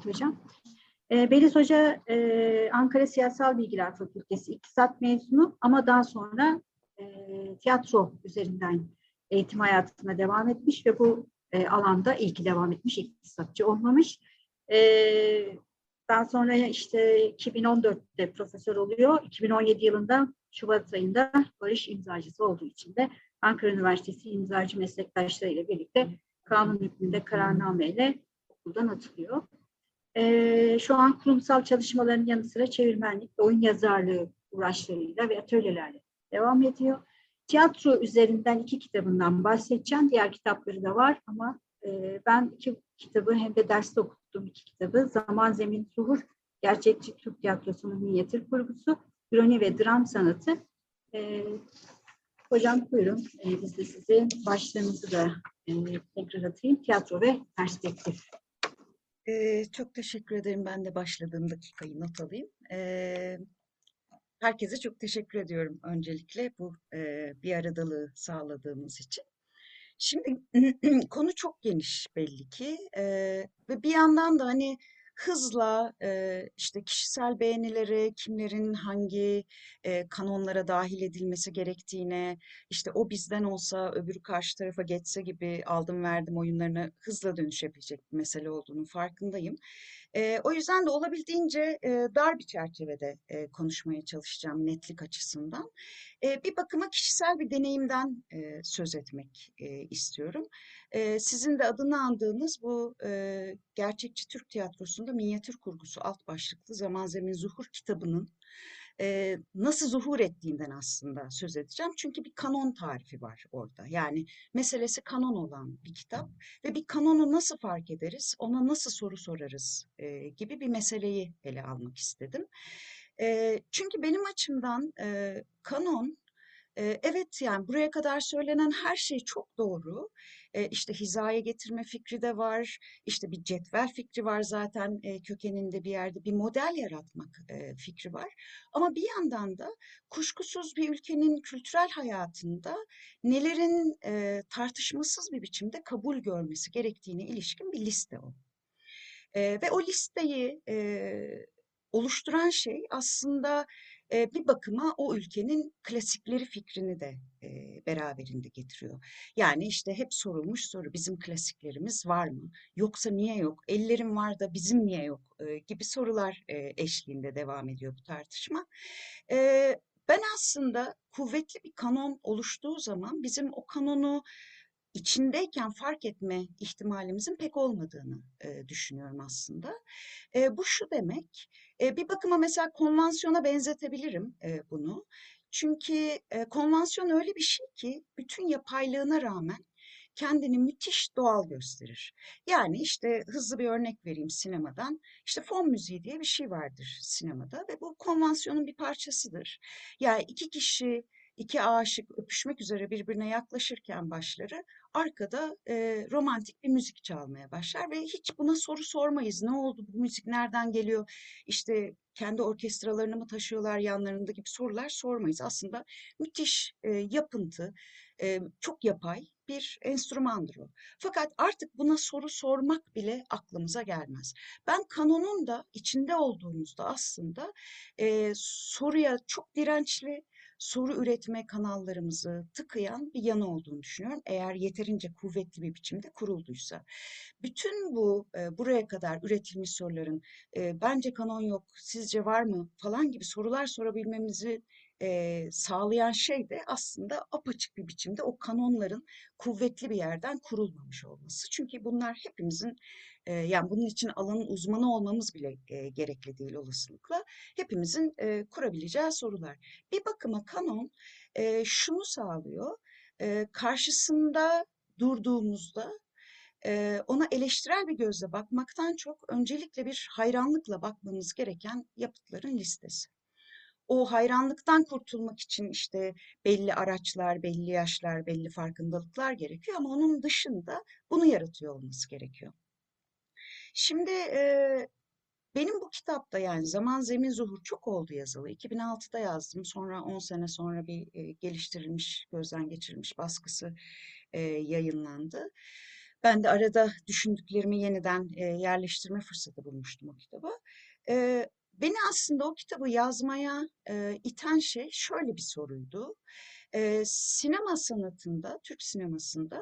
Evet hocam. E, Beliz Hoca e, Ankara Siyasal Bilgiler Fakültesi İktisat mezunu ama daha sonra e, tiyatro üzerinden eğitim hayatına devam etmiş ve bu e, alanda ilki devam etmiş, iktisatçı olmamış. E, daha sonra işte 2014'te profesör oluyor. 2017 yılında Şubat ayında barış imzacısı olduğu için de Ankara Üniversitesi imzacı meslektaşlarıyla birlikte kanun hükmünde kararnameyle okuldan atılıyor. Ee, şu an kurumsal çalışmaların yanı sıra çevirmenlik oyun yazarlığı uğraşlarıyla ve atölyelerle devam ediyor. Tiyatro üzerinden iki kitabından bahsedeceğim. Diğer kitapları da var ama e, ben iki kitabı hem de derste okuttuğum iki kitabı Zaman Zemin Zuhur, Gerçekçi Türk Tiyatrosu'nun minyatür kurgusu, Ironi ve Dram Sanatı. E, hocam buyurun, e, biz de size başlığınızı da e, tekrar atayım. Tiyatro ve perspektif. Ee, çok teşekkür ederim. Ben de başladığım dakikayı not alayım. Ee, herkese çok teşekkür ediyorum öncelikle bu e, bir aradalığı sağladığımız için. Şimdi konu çok geniş belli ki e, ve bir yandan da hani hızla e, işte kişisel beğenilere, kimlerin hangi e, kanonlara dahil edilmesi gerektiğine, işte o bizden olsa öbürü karşı tarafa geçse gibi aldım verdim oyunlarına hızla dönüşebilecek bir mesele olduğunu farkındayım. E, o yüzden de olabildiğince e, dar bir çerçevede e, konuşmaya çalışacağım netlik açısından. E, bir bakıma kişisel bir deneyimden e, söz etmek e, istiyorum. E, sizin de adını andığınız bu e, Gerçekçi Türk Tiyatrosu'nda minyatür kurgusu alt başlıklı Zaman Zemin Zuhur kitabının nasıl zuhur ettiğinden aslında söz edeceğim. Çünkü bir kanon tarifi var orada. Yani meselesi kanon olan bir kitap ve bir kanonu nasıl fark ederiz, ona nasıl soru sorarız gibi bir meseleyi ele almak istedim. Çünkü benim açımdan kanon Evet yani buraya kadar söylenen her şey çok doğru. İşte hizaya getirme fikri de var. İşte bir cetvel fikri var zaten kökeninde bir yerde. Bir model yaratmak fikri var. Ama bir yandan da kuşkusuz bir ülkenin kültürel hayatında nelerin tartışmasız bir biçimde kabul görmesi gerektiğine ilişkin bir liste o. Ve o listeyi oluşturan şey aslında bir bakıma o ülkenin klasikleri fikrini de beraberinde getiriyor. Yani işte hep sorulmuş soru bizim klasiklerimiz var mı? Yoksa niye yok? Ellerim var da bizim niye yok? gibi sorular eşliğinde devam ediyor bu tartışma. Ben aslında kuvvetli bir kanon oluştuğu zaman bizim o kanonu içindeyken fark etme ihtimalimizin pek olmadığını e, düşünüyorum aslında. E, bu şu demek, bir bakıma mesela konvansiyona benzetebilirim bunu. Çünkü e, konvansiyon öyle bir şey ki bütün yapaylığına rağmen kendini müthiş doğal gösterir. Yani işte hızlı bir örnek vereyim sinemadan. İşte fon müziği diye bir şey vardır sinemada ve bu konvansiyonun bir parçasıdır. Yani iki kişi iki aşık öpüşmek üzere birbirine yaklaşırken başları arkada e, romantik bir müzik çalmaya başlar ve hiç buna soru sormayız. Ne oldu bu müzik nereden geliyor? İşte kendi orkestralarını mı taşıyorlar yanlarında gibi sorular sormayız. Aslında müthiş e, yapıntı, e, çok yapay bir enstrümandır o. Fakat artık buna soru sormak bile aklımıza gelmez. Ben kanonun da içinde olduğumuzda aslında e, soruya çok dirençli, soru üretme kanallarımızı tıkayan bir yanı olduğunu düşünüyorum. Eğer yeterince kuvvetli bir biçimde kurulduysa. Bütün bu e, buraya kadar üretilmiş soruların e, bence kanon yok, sizce var mı falan gibi sorular sorabilmemizi e, sağlayan şey de aslında apaçık bir biçimde o kanonların kuvvetli bir yerden kurulmamış olması. Çünkü bunlar hepimizin yani bunun için alanın uzmanı olmamız bile e, gerekli değil olasılıkla. Hepimizin e, kurabileceği sorular. Bir bakıma kanon şunu sağlıyor. Karşısında durduğumuzda ona eleştirel bir gözle bakmaktan çok öncelikle bir hayranlıkla bakmamız gereken yapıtların listesi o hayranlıktan kurtulmak için işte belli araçlar, belli yaşlar, belli farkındalıklar gerekiyor ama onun dışında bunu yaratıyor olması gerekiyor. Şimdi e, benim bu kitapta yani Zaman Zemin Zuhur çok oldu yazılı. 2006'da yazdım. Sonra 10 sene sonra bir e, geliştirilmiş, gözden geçirilmiş baskısı e, yayınlandı. Ben de arada düşündüklerimi yeniden e, yerleştirme fırsatı bulmuştum o kitaba. E, beni aslında o kitabı yazmaya e, iten şey şöyle bir soruydu. E, sinema sanatında, Türk sinemasında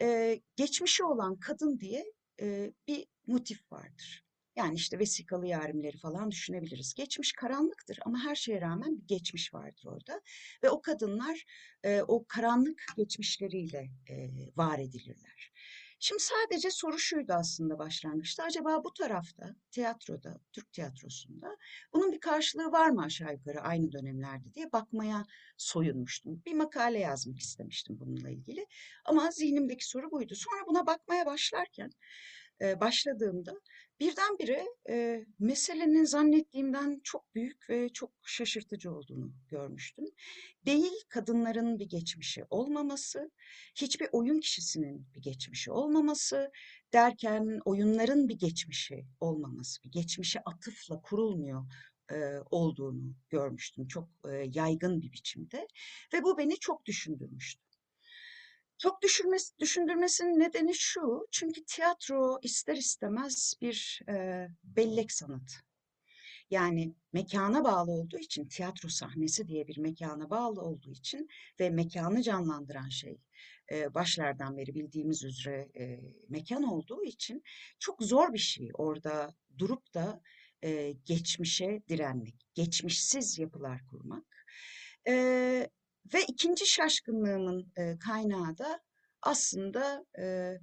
e, geçmişi olan kadın diye e, bir motif vardır. Yani işte vesikalı yarimleri falan düşünebiliriz. Geçmiş karanlıktır ama her şeye rağmen bir geçmiş vardır orada. Ve o kadınlar e, o karanlık geçmişleriyle e, var edilirler. Şimdi sadece soru şuydu aslında başlangıçta. Acaba bu tarafta, tiyatroda, Türk tiyatrosunda bunun bir karşılığı var mı aşağı yukarı aynı dönemlerde diye bakmaya soyunmuştum. Bir makale yazmak istemiştim bununla ilgili. Ama zihnimdeki soru buydu. Sonra buna bakmaya başlarken, başladığımda birdenbire e, meselenin zannettiğimden çok büyük ve çok şaşırtıcı olduğunu görmüştüm. Değil kadınların bir geçmişi olmaması, hiçbir oyun kişisinin bir geçmişi olmaması derken oyunların bir geçmişi olmaması, bir geçmişe atıfla kurulmuyor olduğunu görmüştüm çok yaygın bir biçimde ve bu beni çok düşündürmüştü. Çok düşürmesi, düşündürmesinin nedeni şu, çünkü tiyatro ister istemez bir e, bellek sanatı. Yani mekana bağlı olduğu için, tiyatro sahnesi diye bir mekana bağlı olduğu için ve mekanı canlandıran şey e, başlardan beri bildiğimiz üzere e, mekan olduğu için çok zor bir şey orada durup da e, geçmişe direnmek, geçmişsiz yapılar kurmak. E, ve ikinci şaşkınlığımın e, kaynağı da aslında e,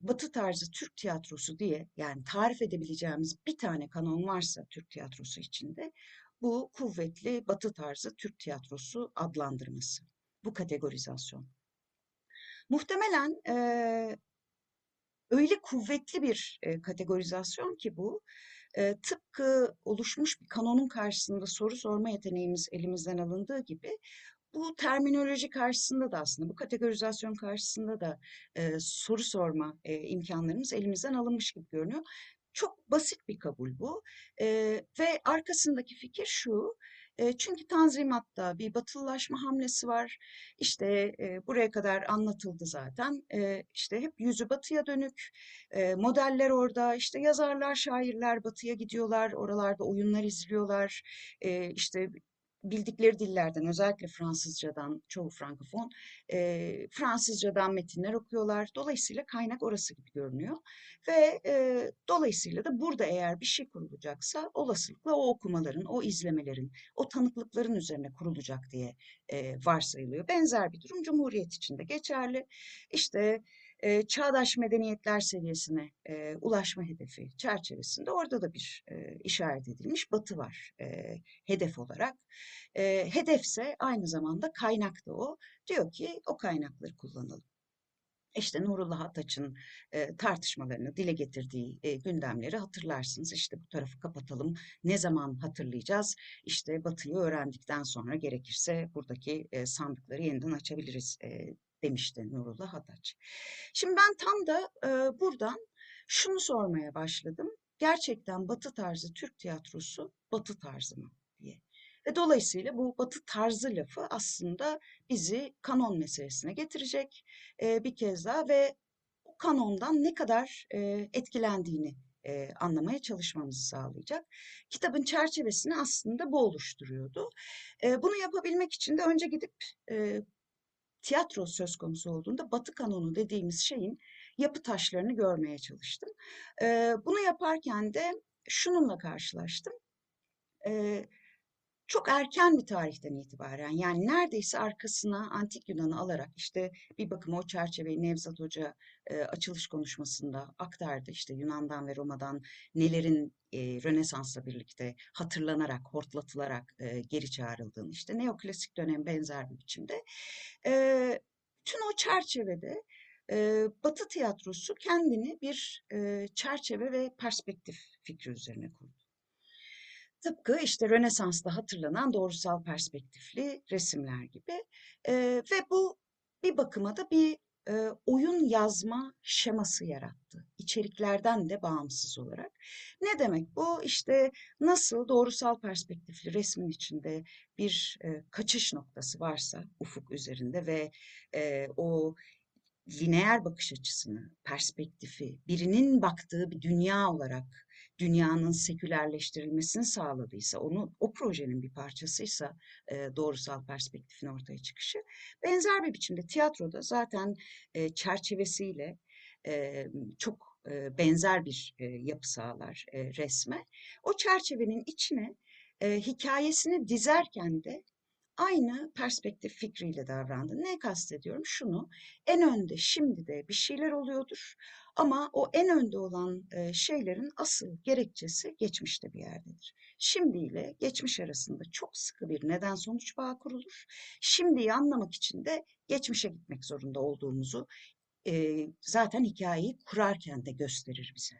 Batı tarzı Türk tiyatrosu diye yani tarif edebileceğimiz bir tane kanon varsa Türk tiyatrosu içinde bu kuvvetli Batı tarzı Türk tiyatrosu adlandırması, bu kategorizasyon. Muhtemelen e, öyle kuvvetli bir e, kategorizasyon ki bu, e, tıpkı oluşmuş bir kanonun karşısında soru sorma yeteneğimiz elimizden alındığı gibi bu terminoloji karşısında da aslında bu kategorizasyon karşısında da e, soru sorma e, imkanlarımız elimizden alınmış gibi görünüyor. Çok basit bir kabul bu e, ve arkasındaki fikir şu. Çünkü Tanzimat'ta bir batılılaşma hamlesi var. İşte e, buraya kadar anlatıldı zaten. E, işte hep yüzü batıya dönük. E, modeller orada. İşte yazarlar, şairler batıya gidiyorlar. Oralarda oyunlar izliyorlar. E, işte bildikleri dillerden özellikle Fransızcadan çoğu frankofon e, Fransızcadan metinler okuyorlar. Dolayısıyla kaynak orası gibi görünüyor. Ve e, dolayısıyla da burada eğer bir şey kurulacaksa olasılıkla o okumaların, o izlemelerin, o tanıklıkların üzerine kurulacak diye e, varsayılıyor. Benzer bir durum Cumhuriyet içinde geçerli. İşte e, çağdaş medeniyetler seviyesine e, ulaşma hedefi çerçevesinde orada da bir e, işaret edilmiş batı var e, hedef olarak. E, hedefse aynı zamanda kaynak da o. Diyor ki o kaynakları kullanalım. İşte Nurullah Ataç'ın e, tartışmalarını dile getirdiği e, gündemleri hatırlarsınız. İşte bu tarafı kapatalım. Ne zaman hatırlayacağız? İşte Batı'yı öğrendikten sonra gerekirse buradaki e, sandıkları yeniden açabiliriz e, demişti Nurullah Hataç. Şimdi ben tam da e, buradan şunu sormaya başladım. Gerçekten Batı tarzı Türk tiyatrosu Batı tarzı mı diye. Ve dolayısıyla bu Batı tarzı lafı aslında bizi kanon meselesine getirecek e, bir kez daha ve o kanondan ne kadar e, etkilendiğini e, anlamaya çalışmamızı sağlayacak. Kitabın çerçevesini aslında bu oluşturuyordu. E, bunu yapabilmek için de önce gidip e, tiyatro söz konusu olduğunda Batı kanonu dediğimiz şeyin yapı taşlarını görmeye çalıştım. Bunu yaparken de şununla karşılaştım. Çok erken bir tarihten itibaren yani neredeyse arkasına antik Yunan'ı alarak işte bir bakıma o çerçeveyi Nevzat Hoca e, açılış konuşmasında aktardı. İşte Yunan'dan ve Roma'dan nelerin e, Rönesans'la birlikte hatırlanarak, hortlatılarak e, geri çağrıldığını işte neoklasik dönem benzer bir biçimde. E, tüm o çerçevede e, Batı tiyatrosu kendini bir e, çerçeve ve perspektif fikri üzerine kurdu. Tıpkı işte Rönesans'ta hatırlanan doğrusal perspektifli resimler gibi e, ve bu bir bakıma da bir e, oyun yazma şeması yarattı. İçeriklerden de bağımsız olarak. Ne demek bu? İşte nasıl doğrusal perspektifli resmin içinde bir e, kaçış noktası varsa ufuk üzerinde ve e, o lineer bakış açısını, perspektifi, birinin baktığı bir dünya olarak dünyanın sekülerleştirilmesini sağladıysa, onu o projenin bir parçasıysa e, doğrusal perspektifin ortaya çıkışı. Benzer bir biçimde tiyatroda zaten e, çerçevesiyle e, çok e, benzer bir e, yapı sağlar e, resme. O çerçevenin içine e, hikayesini dizerken de aynı perspektif fikriyle davrandı. Ne kastediyorum? Şunu, en önde şimdi de bir şeyler oluyordur ama o en önde olan e, şeylerin asıl gerekçesi geçmişte bir yerdedir. Şimdi ile geçmiş arasında çok sıkı bir neden sonuç bağı kurulur. Şimdiyi anlamak için de geçmişe gitmek zorunda olduğumuzu e, zaten hikayeyi kurarken de gösterir bize.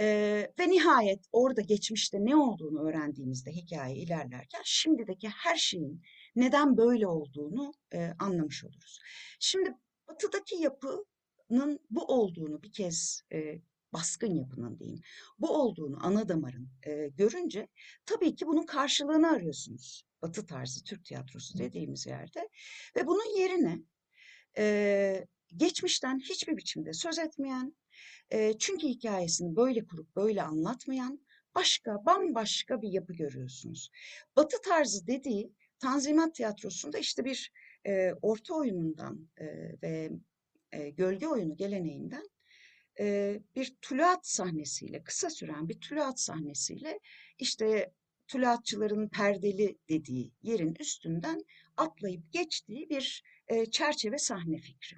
Ee, ve nihayet orada geçmişte ne olduğunu öğrendiğimizde hikaye ilerlerken şimdideki her şeyin neden böyle olduğunu e, anlamış oluruz. Şimdi batıdaki yapının bu olduğunu bir kez e, baskın yapının diyeyim, bu olduğunu ana damarın e, görünce tabii ki bunun karşılığını arıyorsunuz. Batı tarzı Türk tiyatrosu dediğimiz yerde ve bunun yerine e, geçmişten hiçbir biçimde söz etmeyen, e, çünkü hikayesini böyle kurup böyle anlatmayan başka, bambaşka bir yapı görüyorsunuz. Batı tarzı dediği Tanzimat Tiyatrosu'nda işte bir e, orta oyunundan e, ve e, gölge oyunu geleneğinden e, bir tuluat sahnesiyle, kısa süren bir tuluat sahnesiyle işte tuluatçıların perdeli dediği yerin üstünden atlayıp geçtiği bir e, çerçeve sahne fikri.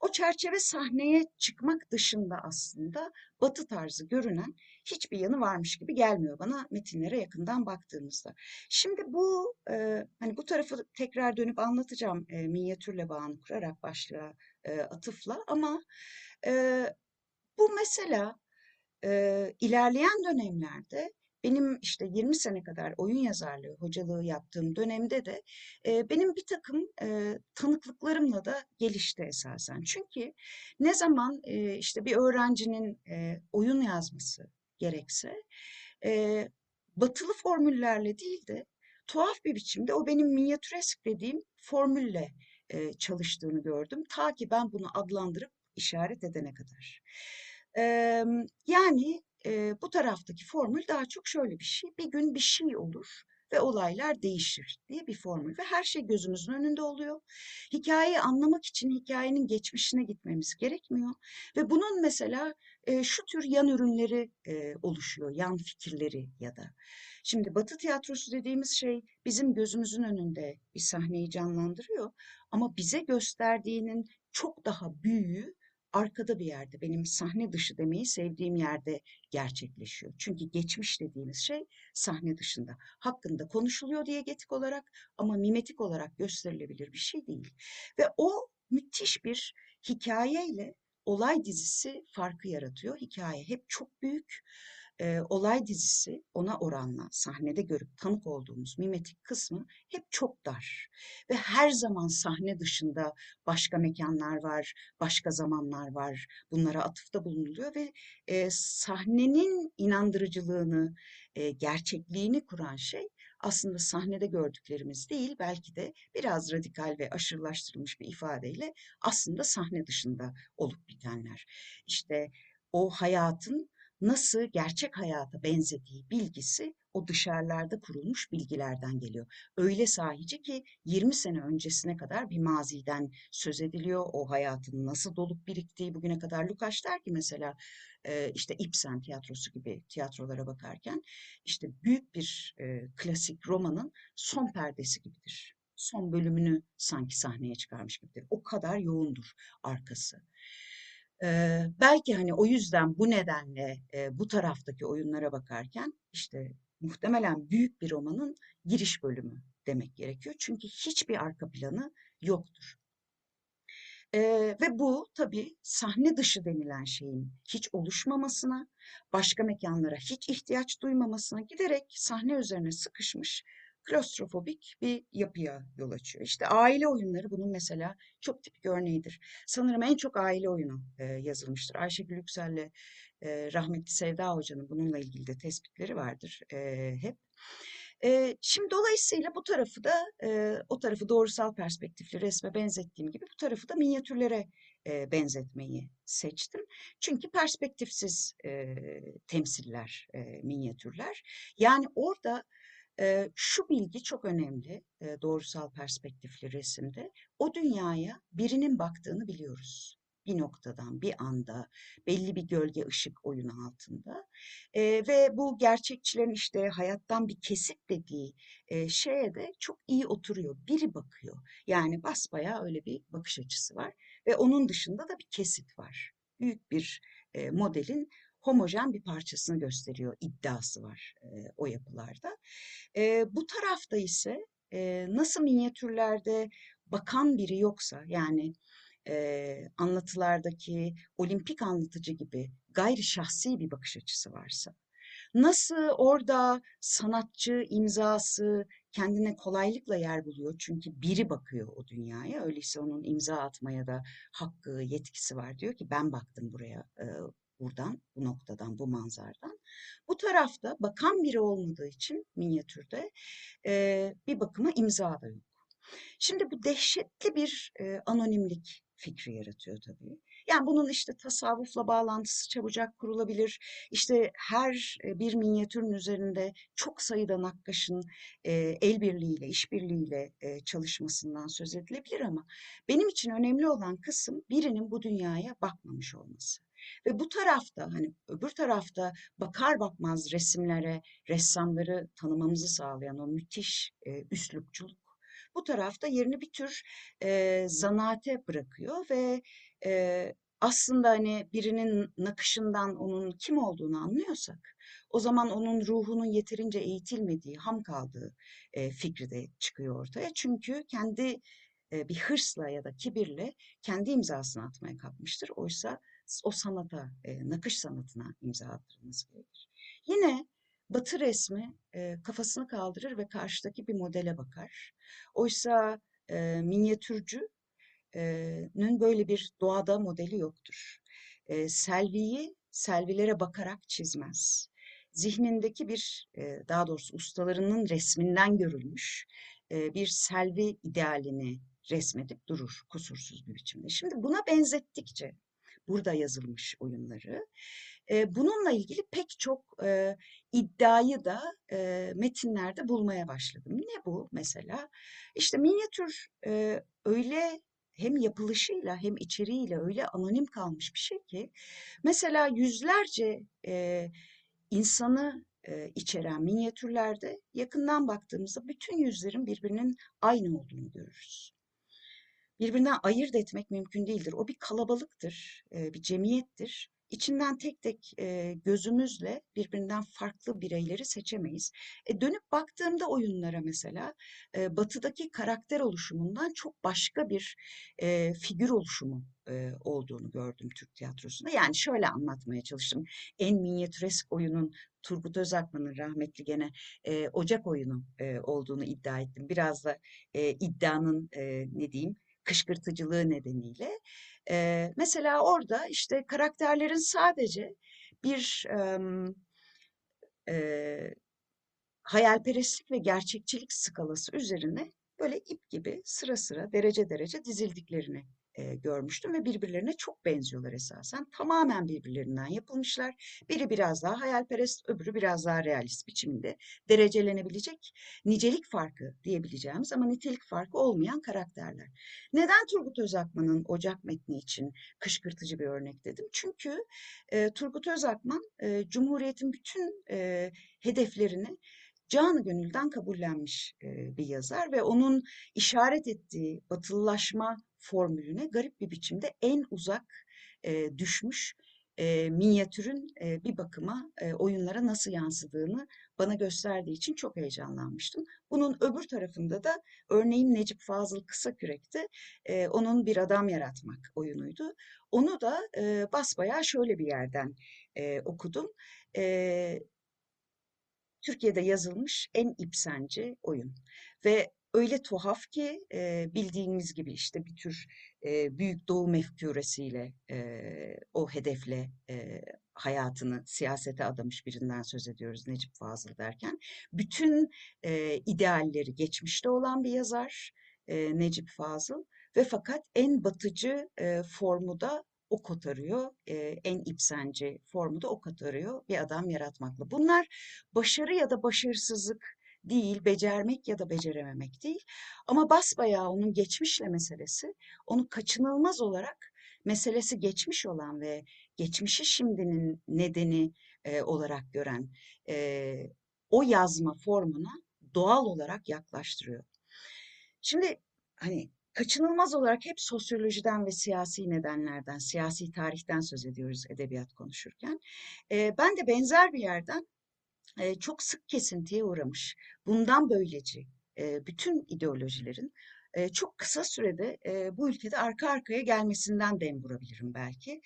O çerçeve sahneye çıkmak dışında aslında batı tarzı görünen hiçbir yanı varmış gibi gelmiyor bana metinlere yakından baktığımızda. Şimdi bu e, hani bu tarafı tekrar dönüp anlatacağım e, minyatürle bağını kurarak başlığa e, atıfla ama e, bu mesela e, ilerleyen dönemlerde benim işte 20 sene kadar oyun yazarlığı, hocalığı yaptığım dönemde de e, benim bir takım e, tanıklıklarımla da gelişti esasen. Çünkü ne zaman e, işte bir öğrencinin e, oyun yazması gerekse e, batılı formüllerle değil de tuhaf bir biçimde o benim minyatüresk dediğim formülle e, çalıştığını gördüm. Ta ki ben bunu adlandırıp işaret edene kadar. E, yani e, bu taraftaki formül daha çok şöyle bir şey. Bir gün bir şey olur ve olaylar değişir diye bir formül ve her şey gözümüzün önünde oluyor. Hikayeyi anlamak için hikayenin geçmişine gitmemiz gerekmiyor ve bunun mesela e, şu tür yan ürünleri e, oluşuyor, yan fikirleri ya da. Şimdi Batı tiyatrosu dediğimiz şey bizim gözümüzün önünde bir sahneyi canlandırıyor ama bize gösterdiğinin çok daha büyüğü arkada bir yerde, benim sahne dışı demeyi sevdiğim yerde gerçekleşiyor. Çünkü geçmiş dediğimiz şey sahne dışında. Hakkında konuşuluyor diyegetik olarak ama mimetik olarak gösterilebilir bir şey değil. Ve o müthiş bir hikayeyle olay dizisi farkı yaratıyor. Hikaye hep çok büyük e, olay dizisi ona oranla sahnede görüp tanık olduğumuz mimetik kısmı hep çok dar. Ve her zaman sahne dışında başka mekanlar var, başka zamanlar var. Bunlara atıfta bulunuluyor ve e, sahnenin inandırıcılığını, e, gerçekliğini kuran şey aslında sahnede gördüklerimiz değil, belki de biraz radikal ve aşırılaştırılmış bir ifadeyle aslında sahne dışında olup bitenler. İşte o hayatın nasıl gerçek hayata benzediği bilgisi o dışarılarda kurulmuş bilgilerden geliyor. Öyle sahici ki 20 sene öncesine kadar bir maziden söz ediliyor. O hayatın nasıl dolup biriktiği bugüne kadar Lukács der ki mesela işte Ibsen tiyatrosu gibi tiyatrolara bakarken işte büyük bir klasik romanın son perdesi gibidir. Son bölümünü sanki sahneye çıkarmış gibidir. O kadar yoğundur arkası. Ee, belki hani o yüzden bu nedenle e, bu taraftaki oyunlara bakarken işte muhtemelen büyük bir romanın giriş bölümü demek gerekiyor. Çünkü hiçbir arka planı yoktur. Ee, ve bu tabii sahne dışı denilen şeyin hiç oluşmamasına, başka mekanlara hiç ihtiyaç duymamasına giderek sahne üzerine sıkışmış klostrofobik bir yapıya yol açıyor. İşte aile oyunları bunun mesela çok tipik örneğidir. Sanırım en çok aile oyunu e, yazılmıştır. Ayşegül Yüksel'le e, rahmetli Sevda Hoca'nın bununla ilgili de tespitleri vardır e, hep. E, şimdi dolayısıyla bu tarafı da e, o tarafı doğrusal perspektifli resme benzettiğim gibi bu tarafı da minyatürlere e, benzetmeyi seçtim. Çünkü perspektifsiz e, temsiller, e, minyatürler. Yani orada şu bilgi çok önemli doğrusal perspektifli resimde. O dünyaya birinin baktığını biliyoruz. Bir noktadan, bir anda, belli bir gölge ışık oyunu altında. E, ve bu gerçekçilerin işte hayattan bir kesit dediği e, şeye de çok iyi oturuyor. Biri bakıyor. Yani basbayağı öyle bir bakış açısı var. Ve onun dışında da bir kesit var. Büyük bir e, modelin homojen bir parçasını gösteriyor iddiası var e, o yapılarda. E, bu tarafta ise e, nasıl minyatürlerde bakan biri yoksa yani e, anlatılardaki olimpik anlatıcı gibi gayri şahsi bir bakış açısı varsa, nasıl orada sanatçı imzası kendine kolaylıkla yer buluyor çünkü biri bakıyor o dünyaya öyleyse onun imza atmaya da hakkı yetkisi var diyor ki ben baktım buraya buradan bu noktadan bu manzardan bu tarafta bakan biri olmadığı için minyatürde e, bir bakıma imza da yok. Şimdi bu dehşetli bir e, anonimlik fikri yaratıyor tabii. Yani bunun işte tasavvufla bağlantısı çabucak kurulabilir. İşte her bir minyatürün üzerinde çok sayıda nakkaşın el birliğiyle, işbirliğiyle çalışmasından söz edilebilir ama benim için önemli olan kısım birinin bu dünyaya bakmamış olması. Ve bu tarafta hani öbür tarafta bakar bakmaz resimlere, ressamları tanımamızı sağlayan o müthiş e, üslupçuluk bu tarafta yerini bir tür e, zanaate bırakıyor ve e, aslında hani birinin nakışından onun kim olduğunu anlıyorsak o zaman onun ruhunun yeterince eğitilmediği, ham kaldığı e, fikri de çıkıyor ortaya. Çünkü kendi e, bir hırsla ya da kibirle kendi imzasını atmaya kalkmıştır. Oysa o sanata, e, nakış sanatına imza attırılması gerekir. Yine Batı resmi e, kafasını kaldırır ve karşıdaki bir modele bakar. Oysa e, minyatürcünün böyle bir doğada modeli yoktur. E, selviyi selvilere bakarak çizmez. Zihnindeki bir, e, daha doğrusu ustalarının resminden görülmüş e, bir selvi idealini resmedip durur kusursuz bir biçimde. Şimdi buna benzettikçe burada yazılmış oyunları bununla ilgili pek çok iddiayı da metinlerde bulmaya başladım. Ne bu mesela? İşte minyatür öyle hem yapılışıyla hem içeriğiyle öyle anonim kalmış bir şey ki mesela yüzlerce insanı içeren minyatürlerde yakından baktığımızda bütün yüzlerin birbirinin aynı olduğunu görürüz. Birbirinden ayırt etmek mümkün değildir. O bir kalabalıktır, e, bir cemiyettir İçinden tek tek e, gözümüzle birbirinden farklı bireyleri seçemeyiz. E, dönüp baktığımda oyunlara mesela e, batıdaki karakter oluşumundan çok başka bir figür oluşumu olduğunu gördüm Türk tiyatrosunda. Yani şöyle anlatmaya çalıştım. En minyatüresk oyunun Turgut Özakman'ın rahmetli gene e, Ocak oyunu e, olduğunu iddia ettim. Biraz da e, iddianın e, ne diyeyim kışkırtıcılığı nedeniyle. E, mesela orada işte karakterlerin sadece bir e, e, hayalperestlik ve gerçekçilik skalası üzerine böyle ip gibi sıra sıra derece derece dizildiklerini e, görmüştüm ve birbirlerine çok benziyorlar esasen. Tamamen birbirlerinden yapılmışlar. Biri biraz daha hayalperest, öbürü biraz daha realist biçimde derecelenebilecek nicelik farkı diyebileceğimiz ama nitelik farkı olmayan karakterler. Neden Turgut Özakman'ın Ocak metni için kışkırtıcı bir örnek dedim? Çünkü e, Turgut Özakman e, Cumhuriyet'in bütün e, hedeflerini canı gönülden kabullenmiş bir yazar ve onun işaret ettiği batılılaşma formülüne garip bir biçimde en uzak e, düşmüş e, minyatürün e, bir bakıma e, oyunlara nasıl yansıdığını bana gösterdiği için çok heyecanlanmıştım. Bunun öbür tarafında da örneğin Necip Fazıl Kısakürek'te e, onun bir adam yaratmak oyunuydu. Onu da e, basbayağı şöyle bir yerden e, okudum. E, Türkiye'de yazılmış en ipsenci oyun ve öyle tuhaf ki e, bildiğimiz gibi işte bir tür e, büyük doğu mefküresiyle e, o hedefle e, hayatını siyasete adamış birinden söz ediyoruz Necip Fazıl derken. Bütün e, idealleri geçmişte olan bir yazar e, Necip Fazıl ve fakat en batıcı e, formu da o kotarıyor, e, en ipsenci formu da o kotarıyor bir adam yaratmakla. Bunlar başarı ya da başarısızlık değil, becermek ya da becerememek değil. Ama basbayağı onun geçmişle meselesi, onu kaçınılmaz olarak meselesi geçmiş olan ve geçmişi şimdinin nedeni e, olarak gören e, o yazma formuna doğal olarak yaklaştırıyor. Şimdi hani kaçınılmaz olarak hep sosyolojiden ve siyasi nedenlerden, siyasi tarihten söz ediyoruz edebiyat konuşurken. E, ben de benzer bir yerden çok sık kesintiye uğramış. Bundan böylece e, bütün ideolojilerin çok kısa sürede bu ülkede arka arkaya gelmesinden dem vurabilirim belki.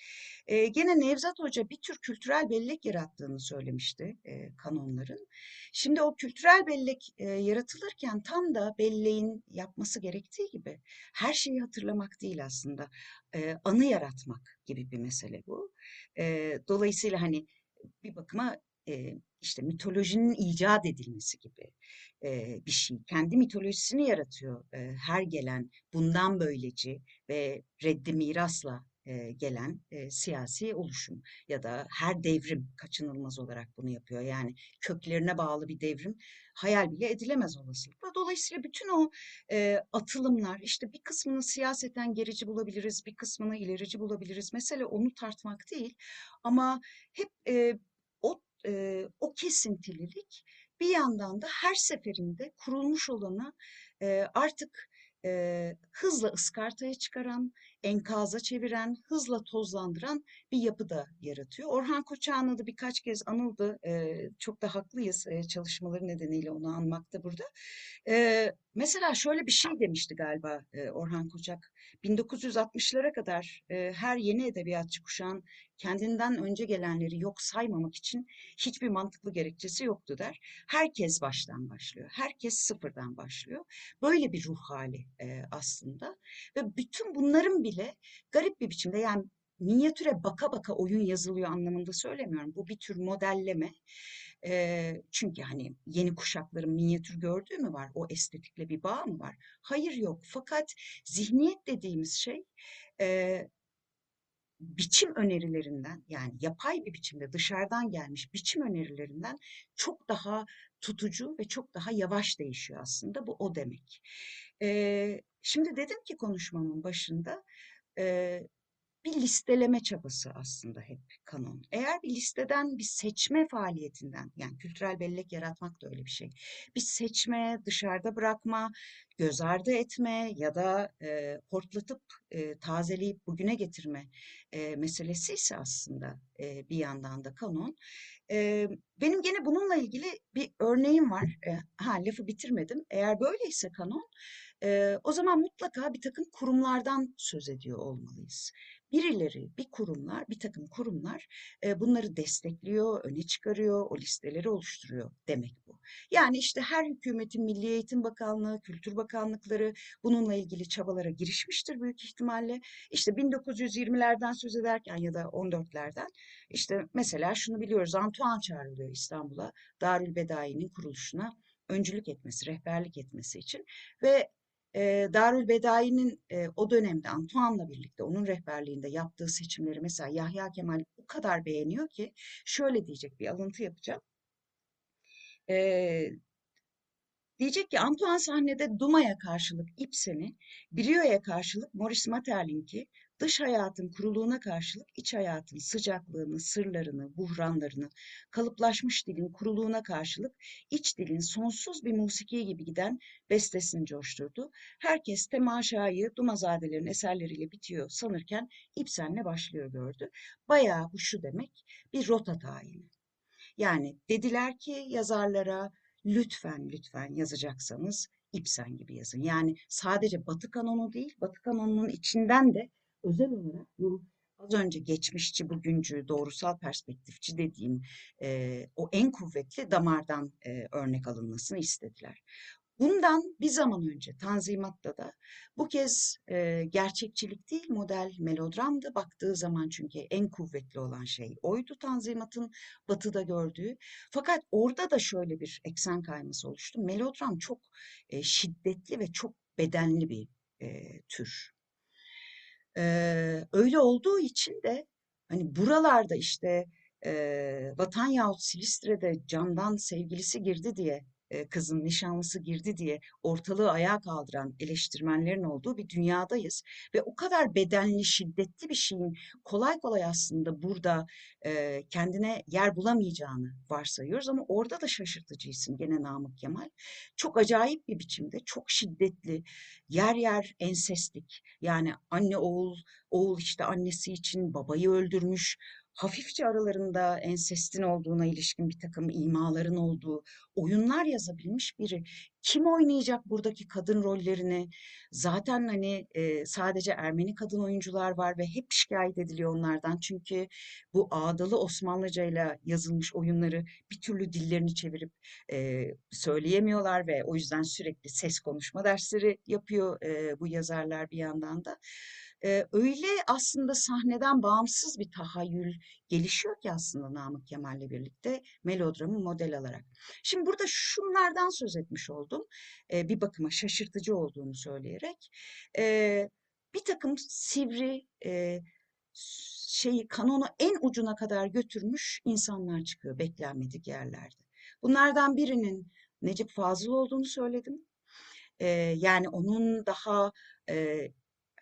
Gene Nevzat Hoca bir tür kültürel bellek yarattığını söylemişti kanonların. Şimdi o kültürel bellek yaratılırken tam da belleğin yapması gerektiği gibi her şeyi hatırlamak değil aslında. Anı yaratmak gibi bir mesele bu. Dolayısıyla hani bir bakıma e, işte mitolojinin icat edilmesi gibi e, bir şey. Kendi mitolojisini yaratıyor e, her gelen bundan böyleci ve reddi mirasla e, gelen e, siyasi oluşum ya da her devrim kaçınılmaz olarak bunu yapıyor. Yani köklerine bağlı bir devrim hayal bile edilemez olasılıkla. Dolayısıyla bütün o e, atılımlar işte bir kısmını siyaseten gerici bulabiliriz, bir kısmını ilerici bulabiliriz. Mesele onu tartmak değil ama hep e, o e, o kesintililik bir yandan da her seferinde kurulmuş olanı e, artık e, hızla ıskartaya çıkaran, enkaza çeviren, hızla tozlandıran bir yapı da yaratıyor. Orhan Koçak'ın da birkaç kez anıldı. E, çok da haklıyız e, çalışmaları nedeniyle onu anmakta burada. E, mesela şöyle bir şey demişti galiba e, Orhan Koçak. 1960'lara kadar e, her yeni edebiyatçı kuşağın kendinden önce gelenleri yok saymamak için hiçbir mantıklı gerekçesi yoktu der. Herkes baştan başlıyor. Herkes sıfırdan başlıyor. Böyle bir ruh hali e, aslında. Ve bütün bunların bile garip bir biçimde yani minyatüre baka baka oyun yazılıyor anlamında söylemiyorum. Bu bir tür modelleme. E, çünkü hani yeni kuşakların minyatür gördüğü mü var? O estetikle bir bağ mı var? Hayır yok. Fakat zihniyet dediğimiz şey e, biçim önerilerinden yani yapay bir biçimde dışarıdan gelmiş biçim önerilerinden çok daha tutucu ve çok daha yavaş değişiyor aslında bu o demek. Ee, şimdi dedim ki konuşmamın başında e, bir listeleme çabası aslında hep kanon. Eğer bir listeden bir seçme faaliyetinden yani kültürel bellek yaratmak da öyle bir şey. Bir seçme, dışarıda bırakma, göz ardı etme ya da e, hortlatıp e, tazeleyip bugüne getirme e, meselesi ise aslında e, bir yandan da kanon. E, benim gene bununla ilgili bir örneğim var. E, ha lafı bitirmedim. Eğer böyleyse kanon e, o zaman mutlaka bir takım kurumlardan söz ediyor olmalıyız birileri, bir kurumlar, bir takım kurumlar e, bunları destekliyor, öne çıkarıyor, o listeleri oluşturuyor demek bu. Yani işte her hükümetin Milli Eğitim Bakanlığı, Kültür Bakanlıkları bununla ilgili çabalara girişmiştir büyük ihtimalle. İşte 1920'lerden söz ederken ya da 14'lerden işte mesela şunu biliyoruz Antoine çağrılıyor İstanbul'a Darül Bedai'nin kuruluşuna öncülük etmesi, rehberlik etmesi için ve e, Darül Bedai'nin o dönemde Antoine'la birlikte onun rehberliğinde yaptığı seçimleri mesela Yahya Kemal o kadar beğeniyor ki şöyle diyecek bir alıntı yapacağım. E, diyecek ki Antoine sahnede Duma'ya karşılık Ibsen'i, Brio'ya karşılık Maurice Maeterlinck'i, dış hayatın kuruluğuna karşılık iç hayatın sıcaklığını, sırlarını, buhranlarını, kalıplaşmış dilin kuruluğuna karşılık iç dilin sonsuz bir musiki gibi giden bestesini coşturdu. Herkes temaşayı Dumazadelerin eserleriyle bitiyor sanırken İbsen'le başlıyor gördü. Bayağı bu şu demek bir rota tayini. Yani dediler ki yazarlara lütfen lütfen yazacaksanız İbsen gibi yazın. Yani sadece Batı kanonu değil, Batı kanonunun içinden de özel olarak bu az önce geçmişçi, bugüncü, doğrusal perspektifçi dediğim e, o en kuvvetli damardan e, örnek alınmasını istediler. Bundan bir zaman önce Tanzimat'ta da bu kez e, gerçekçilik değil model melodramdı. Baktığı zaman çünkü en kuvvetli olan şey oydu Tanzimat'ın batıda gördüğü. Fakat orada da şöyle bir eksen kayması oluştu. Melodram çok e, şiddetli ve çok bedenli bir e, tür Eee, öyle olduğu için de hani buralarda işte eee, Vatan yahut Silistre'de camdan sevgilisi girdi diye kızın nişanlısı girdi diye ortalığı ayağa kaldıran eleştirmenlerin olduğu bir dünyadayız. Ve o kadar bedenli, şiddetli bir şeyin kolay kolay aslında burada kendine yer bulamayacağını varsayıyoruz. Ama orada da şaşırtıcı isim gene Namık Kemal. Çok acayip bir biçimde, çok şiddetli, yer yer ensestlik. Yani anne oğul, oğul işte annesi için babayı öldürmüş, hafifçe aralarında ensestin olduğuna ilişkin bir takım imaların olduğu oyunlar yazabilmiş biri. Kim oynayacak buradaki kadın rollerini? Zaten hani e, sadece Ermeni kadın oyuncular var ve hep şikayet ediliyor onlardan. Çünkü bu ağdalı Osmanlıca ile yazılmış oyunları bir türlü dillerini çevirip e, söyleyemiyorlar ve o yüzden sürekli ses konuşma dersleri yapıyor e, bu yazarlar bir yandan da. Öyle aslında sahneden bağımsız bir tahayyül gelişiyor ki aslında Namık Kemal'le birlikte melodramı model alarak. Şimdi burada şunlardan söz etmiş oldum. E, bir bakıma şaşırtıcı olduğunu söyleyerek. E, bir takım sivri e, şeyi kanonu en ucuna kadar götürmüş insanlar çıkıyor beklenmedik yerlerde. Bunlardan birinin Necip Fazıl olduğunu söyledim. E, yani onun daha e,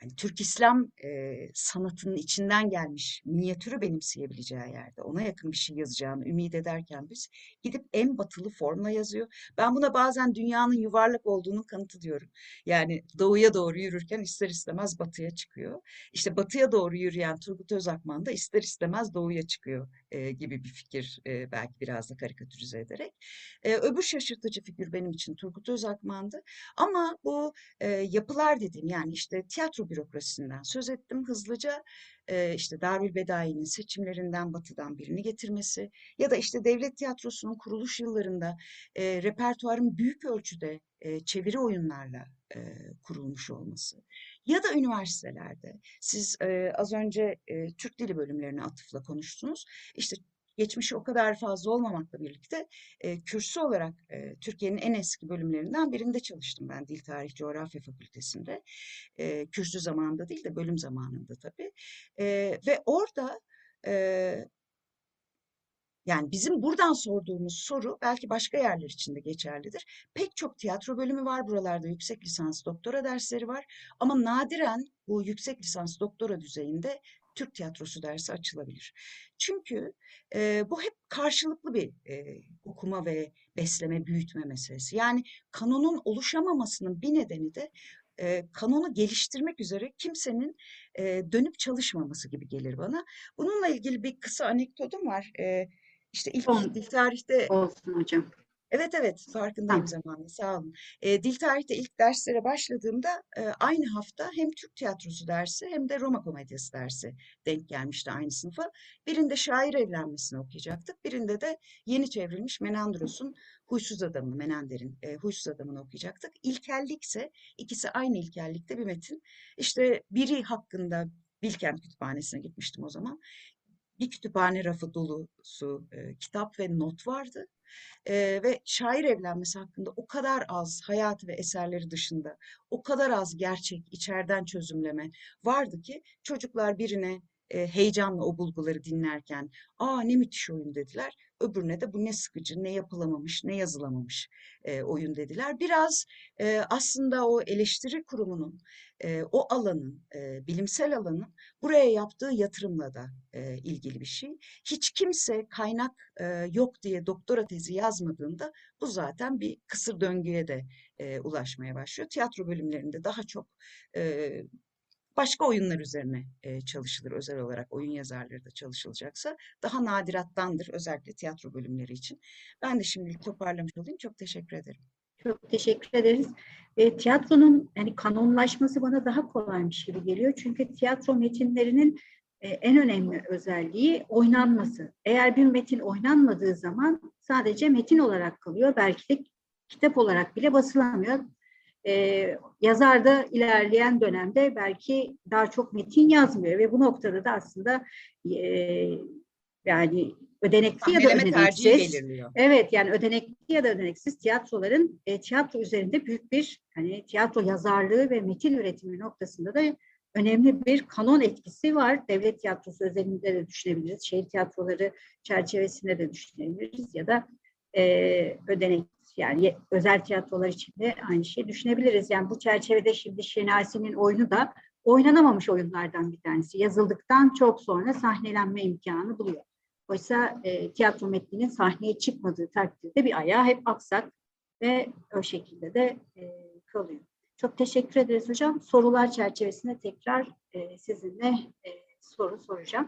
yani Türk İslam e, sanatının içinden gelmiş minyatürü benimseyebileceği yerde ona yakın bir şey yazacağını ümit ederken biz gidip en batılı formla yazıyor. Ben buna bazen dünyanın yuvarlak olduğunu kanıtı diyorum. Yani doğuya doğru yürürken ister istemez batıya çıkıyor. İşte batıya doğru yürüyen Turgut Özakman da ister istemez doğuya çıkıyor gibi bir fikir belki biraz da karikatürize ederek. Öbür şaşırtıcı figür benim için Turgut Özakman'dı. Ama bu yapılar dediğim yani işte tiyatro bürokrasisinden söz ettim hızlıca. İşte Darülbedai'nin seçimlerinden batıdan birini getirmesi ya da işte devlet tiyatrosunun kuruluş yıllarında repertuarın büyük ölçüde çeviri oyunlarla kurulmuş olması ya da üniversitelerde siz az önce Türk Dili bölümlerine atıfla konuştunuz. İşte geçmişi o kadar fazla olmamakla birlikte e, kürsü olarak Türkiye'nin en eski bölümlerinden birinde çalıştım ben Dil Tarih Coğrafya Fakültesi'nde. E, kürsü zamanında değil de bölüm zamanında tabii. Ve orada yani bizim buradan sorduğumuz soru belki başka yerler için de geçerlidir. Pek çok tiyatro bölümü var buralarda yüksek lisans doktora dersleri var ama nadiren bu yüksek lisans doktora düzeyinde Türk tiyatrosu dersi açılabilir. Çünkü e, bu hep karşılıklı bir e, okuma ve besleme, büyütme meselesi. Yani kanonun oluşamamasının bir nedeni de e, kanonu geliştirmek üzere kimsenin e, dönüp çalışmaması gibi gelir bana. Bununla ilgili bir kısa anekdotum var. E, işte ilk Son. dil tarihte Olsun hocam. Evet evet farkındayım Tamam. zamanla sağ olun. Ee, dil tarihte ilk derslere başladığımda e, aynı hafta hem Türk tiyatrosu dersi hem de Roma komedyası dersi denk gelmişti aynı sınıfa. Birinde şair evlenmesini okuyacaktık. Birinde de yeni çevrilmiş Menandros'un Huysuz Adamı, Menender'in e, Huysuz Adamı'nı okuyacaktık. İlkellikse ikisi aynı ilkellikte bir metin. İşte biri hakkında Bilkent Kütüphanesi'ne gitmiştim o zaman. Bir kütüphane rafı dolusu e, kitap ve not vardı. Ee, ve şair evlenmesi hakkında o kadar az hayatı ve eserleri dışında o kadar az gerçek içeriden çözümleme vardı ki çocuklar birine e, heyecanla o bulguları dinlerken aa ne müthiş oyun dediler. Öbürüne de bu ne sıkıcı, ne yapılamamış, ne yazılamamış e, oyun dediler. Biraz e, aslında o eleştiri kurumunun, e, o alanın, e, bilimsel alanın buraya yaptığı yatırımla da e, ilgili bir şey. Hiç kimse kaynak e, yok diye doktora tezi yazmadığında bu zaten bir kısır döngüye de e, ulaşmaya başlıyor. Tiyatro bölümlerinde daha çok e, başka oyunlar üzerine e, çalışılır özel olarak oyun yazarları da çalışılacaksa daha nadirattandır özellikle tiyatro bölümleri için. Ben de şimdilik toparlamış olayım. Çok teşekkür ederim. Çok teşekkür ederiz. E, tiyatronun yani kanonlaşması bana daha kolaymış gibi geliyor. Çünkü tiyatro metinlerinin e, en önemli özelliği oynanması. Eğer bir metin oynanmadığı zaman sadece metin olarak kalıyor. Belki de kitap olarak bile basılamıyor. E, yazar da ilerleyen dönemde belki daha çok metin yazmıyor ve bu noktada da aslında e, yani ödenekli ya da ödeneksiz. Evet yani ödenekli ya da ödeneksiz tiyatroların e, tiyatro üzerinde büyük bir hani tiyatro yazarlığı ve metin üretimi noktasında da önemli bir kanon etkisi var. Devlet tiyatrosu özelinde de düşünebiliriz. Şehir tiyatroları çerçevesinde de düşünebiliriz ya da e, ödenek yani özel tiyatrolar için de aynı şeyi düşünebiliriz. Yani bu çerçevede şimdi Şenasi'nin oyunu da oynanamamış oyunlardan bir tanesi. Yazıldıktan çok sonra sahnelenme imkanı buluyor. Oysa e, tiyatro metninin sahneye çıkmadığı takdirde bir ayağı hep aksak ve o şekilde de e, kalıyor. Çok teşekkür ederiz hocam. Sorular çerçevesinde tekrar e, sizinle e, soru soracağım.